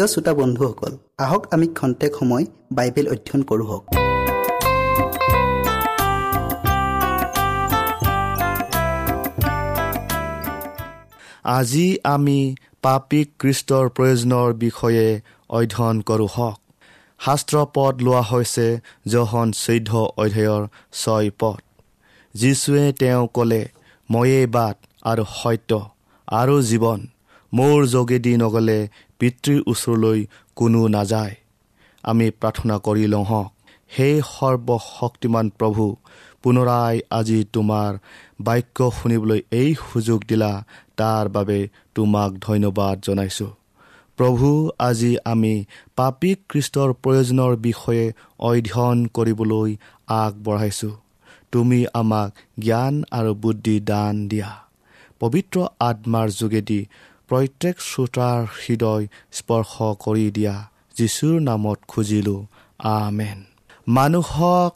প্ৰিয় শ্ৰোতা বন্ধুসকল আহক আমি খন্তেক সময় বাইবেল অধ্যয়ন কৰোঁ আজি আমি পাপী খ্ৰীষ্টৰ প্ৰয়োজনৰ বিষয়ে অধ্যয়ন কৰোঁ হওক। শাস্ত্ৰ পদ লোৱা হৈছে জহন চৈধ্য অধ্যায়ৰ ছয় পদ। যীশুৱে তেওঁ ক'লে ময়েই বাট আৰু সত্য আৰু জীৱন। মোৰ যোগেদি নগ'লে পিতৃৰ ওচৰলৈ কোনো নাযায়। আমি প্ৰাৰ্থনা কৰি লওঁ হওক সেই সৰ্বশক্তিমান প্ৰভু পুনৰাই আজি তোমাৰ বাক্য শুনিবলৈ এই সুযোগ দিলা তাৰ বাবে তোমাক ধন্যবাদ জনাইছোঁ। প্ৰভু আজি আমি পাপী খ্ৰীষ্টৰ প্ৰয়োজনৰ বিষয়ে অধ্যয়ন কৰিবলৈ আগবঢ়াইছোঁ। তুমি আমাক জ্ঞান আৰু বুদ্ধি দান দিয়া। পবিত্ৰ আত্মাৰ যোগেদি প্ৰত্যেক শ্ৰোতাৰ হৃদয় স্পৰ্শ কৰি দিয়া যীশুৰ নামত খুজিলোঁ আমেন। মানুহক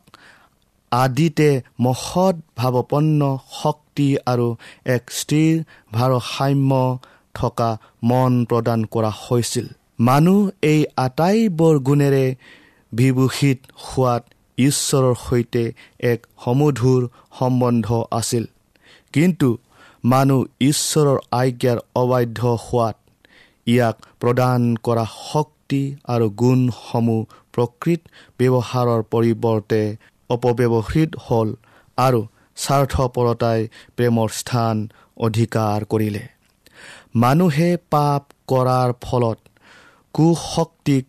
আদিতে মহৎ ভাৱপন্ন শক্তি আৰু এক স্থিৰ ভাৰসাম্য থকা মন প্ৰদান কৰা হৈছিল। মানুহ এই আটাইবোৰ গুণেৰে বিভূষিত হোৱাত ঈশ্বৰৰ সৈতে এক সমধুৰ সম্বন্ধ আছিল। কিন্তু মানুহ ঈশ্বৰৰ আজ্ঞাৰ অবাধ্য হোৱাত ইয়াক প্ৰদান কৰা শক্তি আৰু গুণসমূহ প্ৰকৃত ব্যৱহাৰৰ পৰিৱৰ্তে অপব্যৱহৃত হ'ল আৰু স্বাৰ্থপৰতাই প্ৰেমৰ স্থান অধিকাৰ কৰিলে। মানুহে পাপ কৰাৰ ফলত কুশক্তিক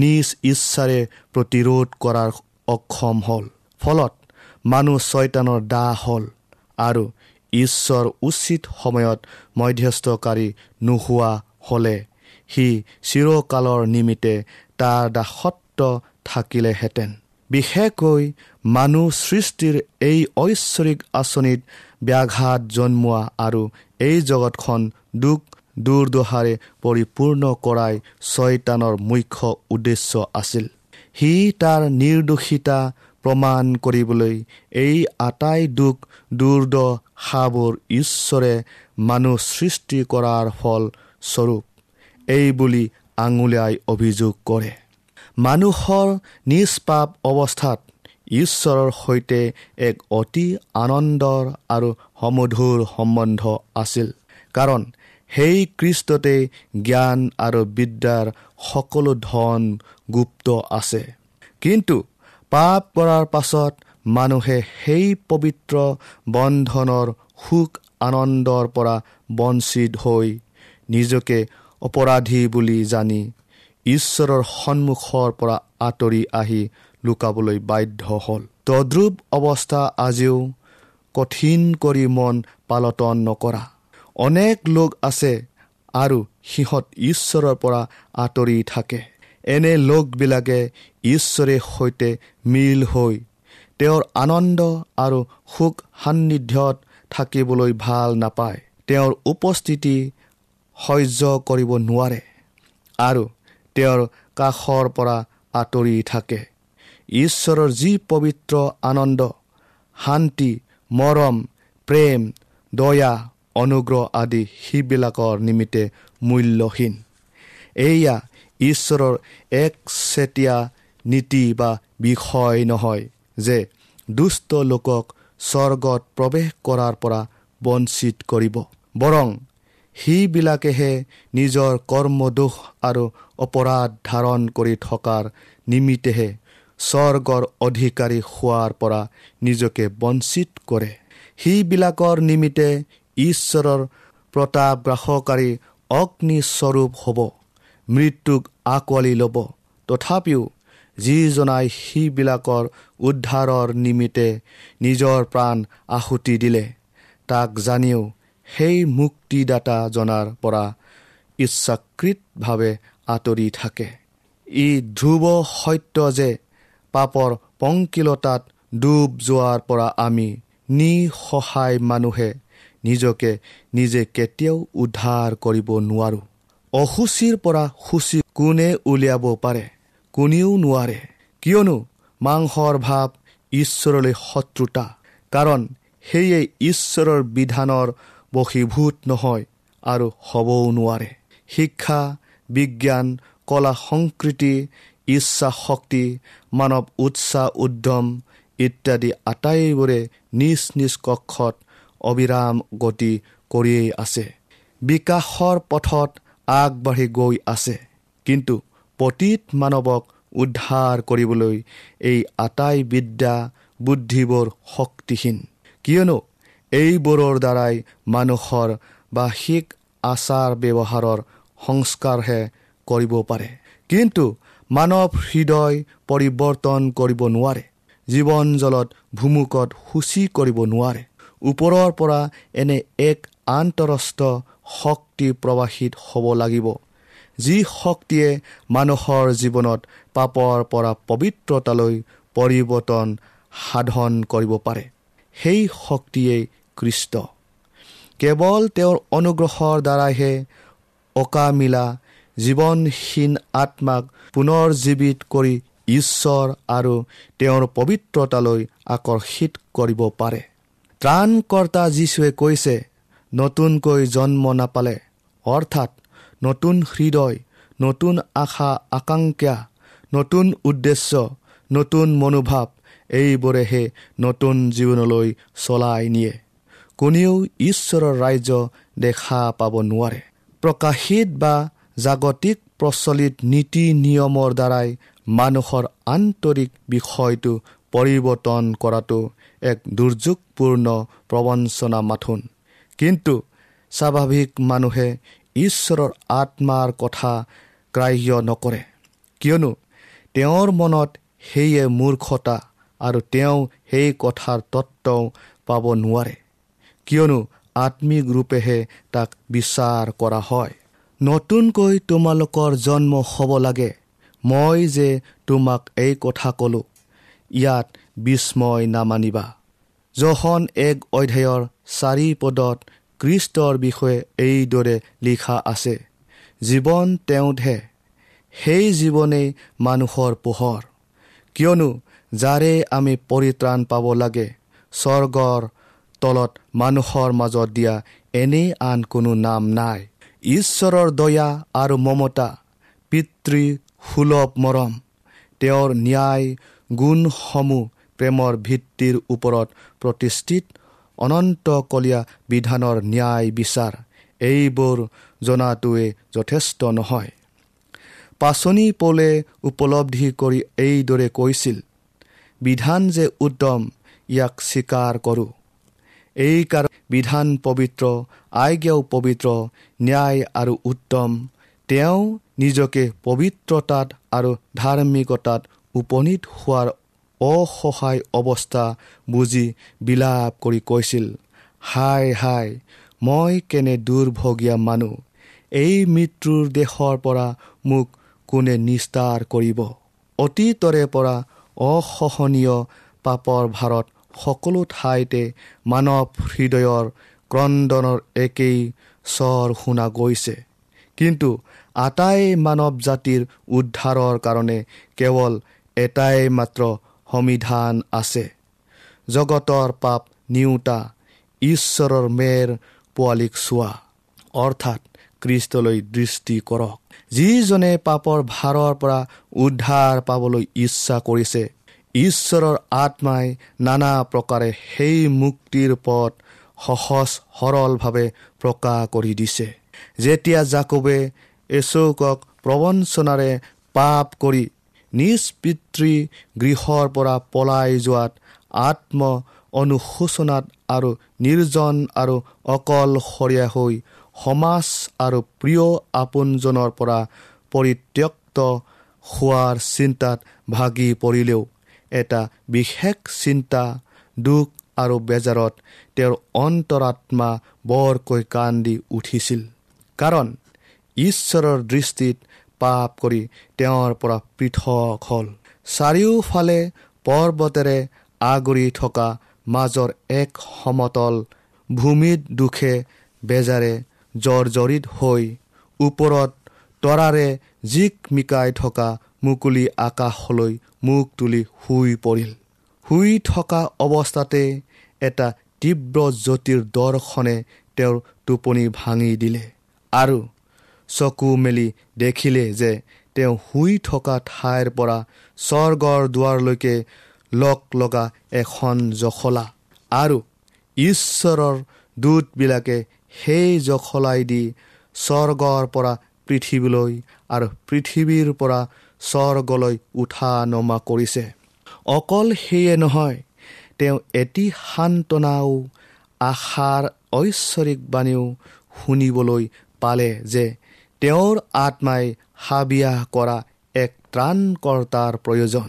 নিজ ইচ্ছাৰে প্ৰতিৰোধ কৰাৰ অক্ষম হ'ল। ফলত মানুহ ছয়তানৰ দাহ হ'ল আৰু ঈশ্বৰ উচিত সময়ত মধ্যস্থকাৰী নোহোৱা হ'লে। সি চিৰকালৰ নিমিত্তে তাৰ দাসত্ব থাকিলেহেঁতেন। বিশেষকৈ মানুহ সৃষ্টিৰ এই ঐশ্বৰিক আঁচনিত ব্যাঘাত জন্মোৱা আৰু এই জগতখন দুখ দুৰ্দশাৰে পৰিপূৰ্ণ কৰাই ছয়তানৰ মুখ্য উদ্দেশ্য আছিল। সি তাৰ নিৰ্দোষিতা প্ৰমাণ কৰিবলৈ এই আটাই দুখ দুৰ্দশাবোৰ ঈশ্বৰে মানুহ সৃষ্টি কৰাৰ ফল স্বৰূপ। এই বুলি আঙুলিয়াই অভিযোগ কৰে। মানুহৰ নিষ্পাপ অৱস্থাত ঈশ্বৰৰ সৈতে এক অতি আনন্দৰ আৰু সমধুৰ সম্বন্ধ আছিল। কাৰণ সেই কৃষ্টতে জ্ঞান আৰু বিদ্যাৰ সকলো ধন গুপ্ত আছে। কিন্তু পাপ কৰাৰ পাছত মানুহে সেই পবিত্ৰ বন্ধনৰ সুখ আনন্দৰ পৰা বঞ্চিত হৈ নিজকে অপৰাধী বুলি জানি ঈশ্বৰৰ সন্মুখৰ পৰা আঁতৰি আহি লুকাবলৈ বাধ্য হ'ল। তদ্ৰুপ অৱস্থা আজিও কঠিন কৰি মন পালটন নকৰা। অনেক লোক আছে আৰু সিহঁত ঈশ্বৰৰ পৰা আঁতৰি থাকে। এনে লোকবিলাকে ঈশ্বৰে সৈতে মিল হৈ তেওঁৰ আনন্দ আৰু সুখ সান্নিধ্যত থাকিবলৈ ভাল নাপায়। তেওঁৰ উপস্থিতি সহ্য কৰিব নোৱাৰে আৰু তেওঁৰ কাষৰ পৰা আঁতৰি থাকে। ঈশ্বৰৰ যি পবিত্ৰ আনন্দ শান্তি মৰম প্ৰেম দয়া অনুগ্ৰহ আদি সেইবিলাকৰ নিমিত্তে মূল্যহীন। এয়া ঈশ্বৰৰ একচেটীয়া নীতি বা বিষয় নহয়। যে দুষ্ট লোকক স্বৰ্গত প্ৰৱেশ কৰাৰ পৰা বঞ্চিত কৰিব। বৰং সেইবিলাকেহে নিজৰ কৰ্মদোষ আৰু অপৰাধ ধাৰণ কৰি থকাৰ নিমিত্তেহে স্বৰ্গৰ অধিকাৰী হোৱাৰ পৰা নিজকে বঞ্চিত কৰে। সেইবিলাকৰ নিমিত্তে ঈশ্বৰৰ প্ৰতাপ গ্ৰাসকাৰী অগ্নিস্বৰূপ হ'ব মৃত্যুক আঁকোৱালি ল'ব। তথাপিও যিজনাই সেইবিলাকৰ উদ্ধাৰৰ নিমিত্তে নিজৰ প্ৰাণ আহুতি দিলে। তাক জানিও সেই মুক্তিদাতাজনাৰ পৰা ইচ্ছাকৃতভাৱে আঁতৰি থাকে। ই ধ্ৰুৱ সত্য যে পাপৰ পংকিলতাত ডুব যোৱাৰ পৰা আমি নিসহায় মানুহে নিজকে নিজে কেতিয়াও উদ্ধাৰ কৰিব নোৱাৰোঁ। অসুচীৰ পৰা সূচী কোনে উলিয়াব পাৰে? কোনেও নোৱাৰে। কিয়নো মাংসৰ ভাৱ ঈশ্বৰলৈ শত্ৰুতা কাৰণ সেয়ে ঈশ্বৰৰ বিধানৰ বশীভূত নহয় আৰু হ'বও নোৱাৰে। শিক্ষা বিজ্ঞান কলা সংস্কৃতি ইচ্ছা শক্তি মানৱ উৎসাহ উদ্যম ইত্যাদি আটাইবোৰে নিজ নিজ কক্ষত অবিৰাম গতি কৰিয়েই আছে। বিকাশৰ পথত আগবাঢ়ি গৈ আছে। কিন্তু পতীত মানৱক উদ্ধাৰ কৰিবলৈ এই আটাই বিদ্যা বুদ্ধিবোৰ শক্তিহীন। কিয়নো এইবোৰৰ দ্বাৰাই মানুহৰ বাৰ্ষিক আচাৰ ব্যৱহাৰৰ সংস্কাৰহে কৰিব পাৰে। কিন্তু মানৱ হৃদয় পৰিৱৰ্তন কৰিব নোৱাৰে। জীৱন জলত ভুমুকত সূচী কৰিব নোৱাৰে। ওপৰৰ পৰা এনে এক আন্তঃৰাষ্ট্ৰ শক্তি প্ৰৱাহিত হ'ব লাগিব। যি শক্তিয়ে মানুহৰ জীৱনত পাপৰ পৰা পবিত্ৰতালৈ পৰিৱৰ্তন সাধন কৰিব পাৰে সেই শক্তিয়েই কৃষ্ট। কেৱল তেওঁৰ অনুগ্ৰহৰ দ্বাৰাইহে অকামিলা জীৱনহীন আত্মাক পুনৰ জীৱিত কৰি ঈশ্বৰ আৰু তেওঁৰ পবিত্ৰতালৈ আকৰ্ষিত কৰিব পাৰে। ত্ৰাণকৰ্তা যীশুৱে কৈছে নতুনকৈ জন্ম নাপালে। অৰ্থাৎ নতুন হৃদয় নতুন আশা আকাংক্ষা নতুন উদ্দেশ্য নতুন মনোভাৱ এইবোৰেহে নতুন জীৱনলৈ চলাই নিয়ে। কোনেও ঈশ্বৰৰ ৰাজ্য দেখা পাব নোৱাৰে। প্ৰকাশিত বা জাগতিক প্ৰচলিত নীতি নিয়মৰ দ্বাৰাই মানুহৰ আন্তৰিক বিষয়টো পৰিৱৰ্তন কৰাটো এক দুৰ্যোগপূৰ্ণ প্ৰবঞ্চনা মাথোন কিন্তু স্বাভাৱিক মানুহে ঈশ্বৰৰ আত্মাৰ কথা গ্ৰাহ্য নকৰে। কিয়নো তেওঁৰ মনত সেয়ে মূৰ্খতা আৰু তেওঁ সেই কথাৰ তত্ত্বও পাব নোৱাৰে। কিয়নো আত্মিক ৰূপেহে তাক বিচাৰ কৰা হয়। নতুনকৈ তোমালোকৰ জন্ম হ'ব লাগে। মই যে তোমাক এই কথা ক'লোঁ ইয়াত বিস্ময় নামানিবা। জহন এক অধ্যায়ৰ চাৰি পদত কৃষ্টৰ বিষয়ে এইদৰে লিখা আছে জীৱন তেওঁতহে সেই জীৱনেই মানুহৰ পোহৰ। কিয়নো যাৰে আমি পৰিত্ৰাণ পাব লাগে স্বৰ্গৰ তলত মানুহৰ মাজত দিয়া এনে আন কোনো নাম নাই। ঈশ্বৰৰ দয়া আৰু মমতা পিতৃ সুলভ মৰম তেওঁৰ ন্যায় গুণসমূহ প্ৰেমৰ ভিত্তিৰ ওপৰত প্ৰতিষ্ঠিত অনন্তকলীয়া বিধানৰ ন্যায় বিচাৰ। এইবোৰ জনাটোৱে যথেষ্ট নহয়। পাচনি পলে উপলব্ধি কৰি এইদৰে কৈছিল বিধান যে উত্তম ইয়াক স্বীকাৰ কৰোঁ। এইকাৰণ বিধান পবিত্ৰ আজ্ঞাও পবিত্ৰ ন্যায় আৰু উত্তম তেওঁ নিজকে পবিত্ৰতাত আৰু ধাৰ্মিকতাত উপনীত হোৱাৰ অসহায় অৱস্থা বুজি বিলাপ কৰি কৈছিল হাই হাই মই কেনে দুৰ্ভগীয়া মানুহ? এই মৃত্যুৰ দেশৰ পৰা মোক কোনে নিস্তাৰ কৰিব? অতীতৰে পৰা অসহনীয় পাপৰ ভাৰত সকলো ঠাইতে মানৱ হৃদয়ৰ ক্ৰদনৰ একেই স্বৰ শুনা গৈছে। কিন্তু আটাই মানৱ জাতিৰ উদ্ধাৰৰ কাৰণে কেৱল এটাই মাত্ৰ সমিধান আছে। জগতৰ পাপ নিওঁতা ঈশ্বৰৰ মেৰ পোৱালীক চোৱা। অৰ্থাৎ কৃষ্টলৈ দৃষ্টি কৰক। যিজনে পাপৰ ভাৰৰ পৰা উদ্ধাৰ পাবলৈ ইচ্ছা কৰিছে ঈশ্বৰৰ আত্মাই নানা প্ৰকাৰে সেই মুক্তিৰ পথ সহজ সৰলভাৱে প্ৰকাশ কৰি দিছে। যেতিয়া জাকবে এচৌকক প্ৰবঞ্চনাৰে পাপ কৰি নিজ পিতৃ গৃহৰ পৰা পলাই যোৱাত আত্ম অনুশোচনাত আৰু নিৰ্জন আৰু অকলশৰীয়া হৈ সমাজ আৰু প্ৰিয় আপোনজনৰ পৰা পৰিত্যক্ত হোৱাৰ চিন্তাত ভাগি পৰিলেও এটা বিশেষ চিন্তা দুখ আৰু বেজাৰত তেওঁৰ অন্তৰাত্মা বৰকৈ কান্দি উঠিছিল। কাৰণ ঈশ্বৰৰ দৃষ্টিত পাপ কৰি তেওঁৰ পৰা পৃথক হ'ল। চাৰিওফালে পৰ্বতেৰে আগুৰি থকা মাজৰ এক সমতল ভূমিত দুখে বেজাৰে জৰ্জৰিত হৈ ওপৰত তৰাৰে জিক মিকাই থকা মুকলি আকাশলৈ মুখ তুলি শুই পৰিল। শুই থকা অৱস্থাতে এটা তীব্ৰ জ্যোতিৰ দৰ্শনে তেওঁৰ টোপনি ভাঙি দিলে। আৰু চকু মেলি দেখিলে যে তেওঁ শুই থকা ঠাইৰ পৰা স্বৰ্গৰ দুৱাৰলৈকে লগ লগা এখন জখলা। আৰু ঈশ্বৰৰ দূতবিলাকে সেই জখলাই দি স্বৰ্গৰ পৰা পৃথিৱীলৈ আৰু পৃথিৱীৰ পৰা স্বৰ্গলৈ উঠা নমা কৰিছে। অকল সেয়ে নহয় তেওঁ এটি সান্তনাও আশাৰ ঐশ্বৰিক বাণীও শুনিবলৈ পালে যে তেওঁৰ আত্মাই হাবিয়াহ কৰা এক ত্ৰাণকৰ্তাৰ প্ৰয়োজন।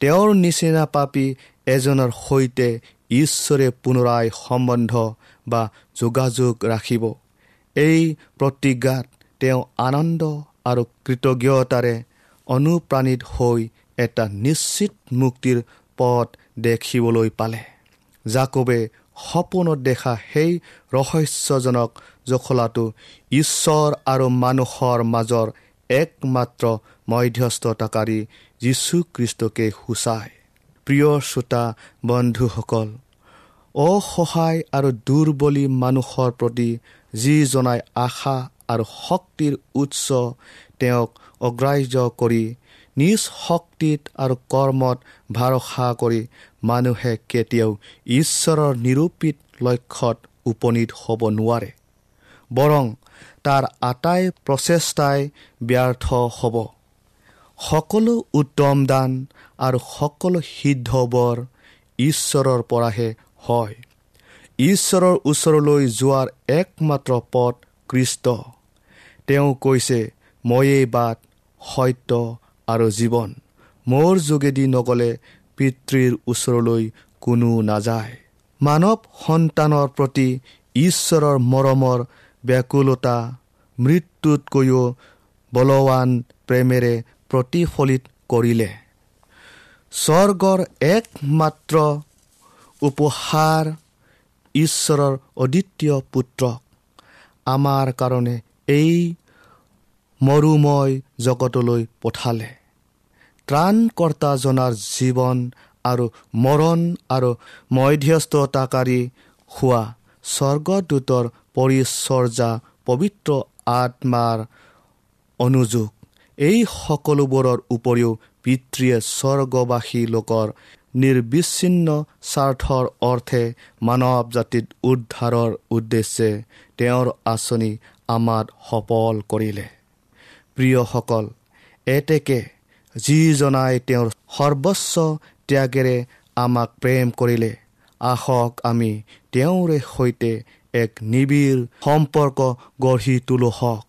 তেওঁৰ নিচিনা পাপী এজনৰ সৈতে ঈশ্বৰে পুনৰাই সম্বন্ধ বা যোগাযোগ ৰাখিব। এই প্ৰতিজ্ঞাত তেওঁ আনন্দ আৰু কৃতজ্ঞতাৰে অনুপ্ৰাণিত হৈ এটা নিশ্চিত মুক্তিৰ পথ দেখিবলৈ পালে। জাকবে সপোনত দেখা সেই ৰহস্যজনক জখলাটো ঈশ্বৰ আৰু মানুহৰ মাজৰ একমাত্ৰ মধ্যস্থতাকাৰী যীশুখ্ৰীষ্টকে সূচায়। প্ৰিয় শ্ৰোতা বন্ধুসকল অসহায় আৰু দুৰ্বলী মানুহৰ প্ৰতি যি জনাই আশা আৰু শক্তিৰ উৎস তেওঁক অগ্ৰাহ্য কৰি নিজ শক্তিত আৰু কৰ্মত ভৰসা কৰি মানুহে কেতিয়াও ঈশ্বৰৰ নিৰূপিত লক্ষ্যত উপনীত হ'ব নোৱাৰে বৰং তাৰ আটাই প্ৰচেষ্টাই ব্যৰ্থ হ'ব। সকলো উত্তম দান আৰু সকলো সিদ্ধ বৰ ঈশ্বৰৰ পৰাহে হয়। ঈশ্বৰৰ ওচৰলৈ যোৱাৰ একমাত্ৰ পথ কৃষ্ট। তেওঁ কৈছে ময়েই বাট সত্য আৰু জীৱন। মোৰ যোগেদি নগ'লে পিতৃৰ ওচৰলৈ কোনো নাযায়। মানৱ সন্তানৰ প্ৰতি ঈশ্বৰৰ মৰমৰ ব্যাকুলতা মৃত্যুতকৈও বলৱান প্ৰেমেৰে প্ৰতিফলিত কৰিলে। স্বৰ্গৰ একমাত্ৰ উপহাৰ ঈশ্বৰৰ অদ্বিতীয় পুত্ৰক আমাৰ কাৰণে এই মৰুময় জগতলৈ পঠালে। ত্ৰাণকৰ্তাজনাৰ জীৱন আৰু মৰণ আৰু মধ্যস্থতাকাৰী হোৱা স্বৰ্গদূতৰ পৰিচৰ্যা পবিত্ৰ আত্মাৰ অনুযোগ। এই সকলোবোৰৰ উপৰিও পিতৃয়ে স্বৰ্গবাসী লোকৰ নিৰ্বিচ্ছিন্ন স্বাৰ্থৰ অৰ্থে মানৱ জাতিত উদ্ধাৰৰ উদ্দেশ্যে তেওঁৰ আঁচনি আমাত সফল কৰিলে। প্ৰিয়সকল এতেকে যিজনাই তেওঁৰ সৰ্বস্ব ত্যাগেৰে আমাক প্ৰেম কৰিলে আহক আমি তেওঁৰে সৈতে এক নিবিড় সম্পৰ্ক গঢ়ি তোলো হওক।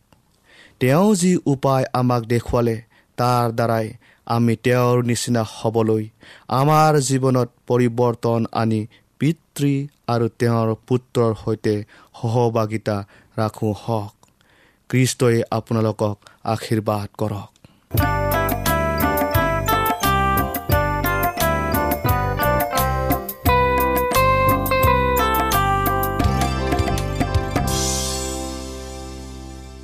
তেওঁ যি উপায় আমাক দেখুৱালে তাৰ দ্বাৰাই আমি তেওঁৰ নিচিনা হ'বলৈ আমাৰ জীৱনত পৰিৱৰ্তন আনি পিতৃ আৰু তেওঁৰ পুত্ৰৰ সৈতে সহভাগিতা ৰাখোঁ হওক। কৃষ্টই আপোনালোকক আশীৰ্বাদ কৰক।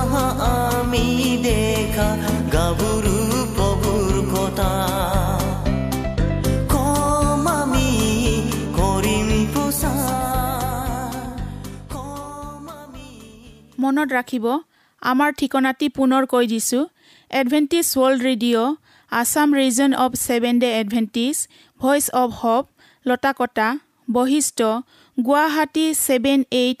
আহা আমি দেখা কথা কম আমি মনত ৰাখিব আমাৰ ঠিকনাটি পুনৰ কৈ দিছোঁ। Adventist World Radio' Assam region of Seven Day Adventist Voice of Hope Latakata Basistha Guwahati seven eight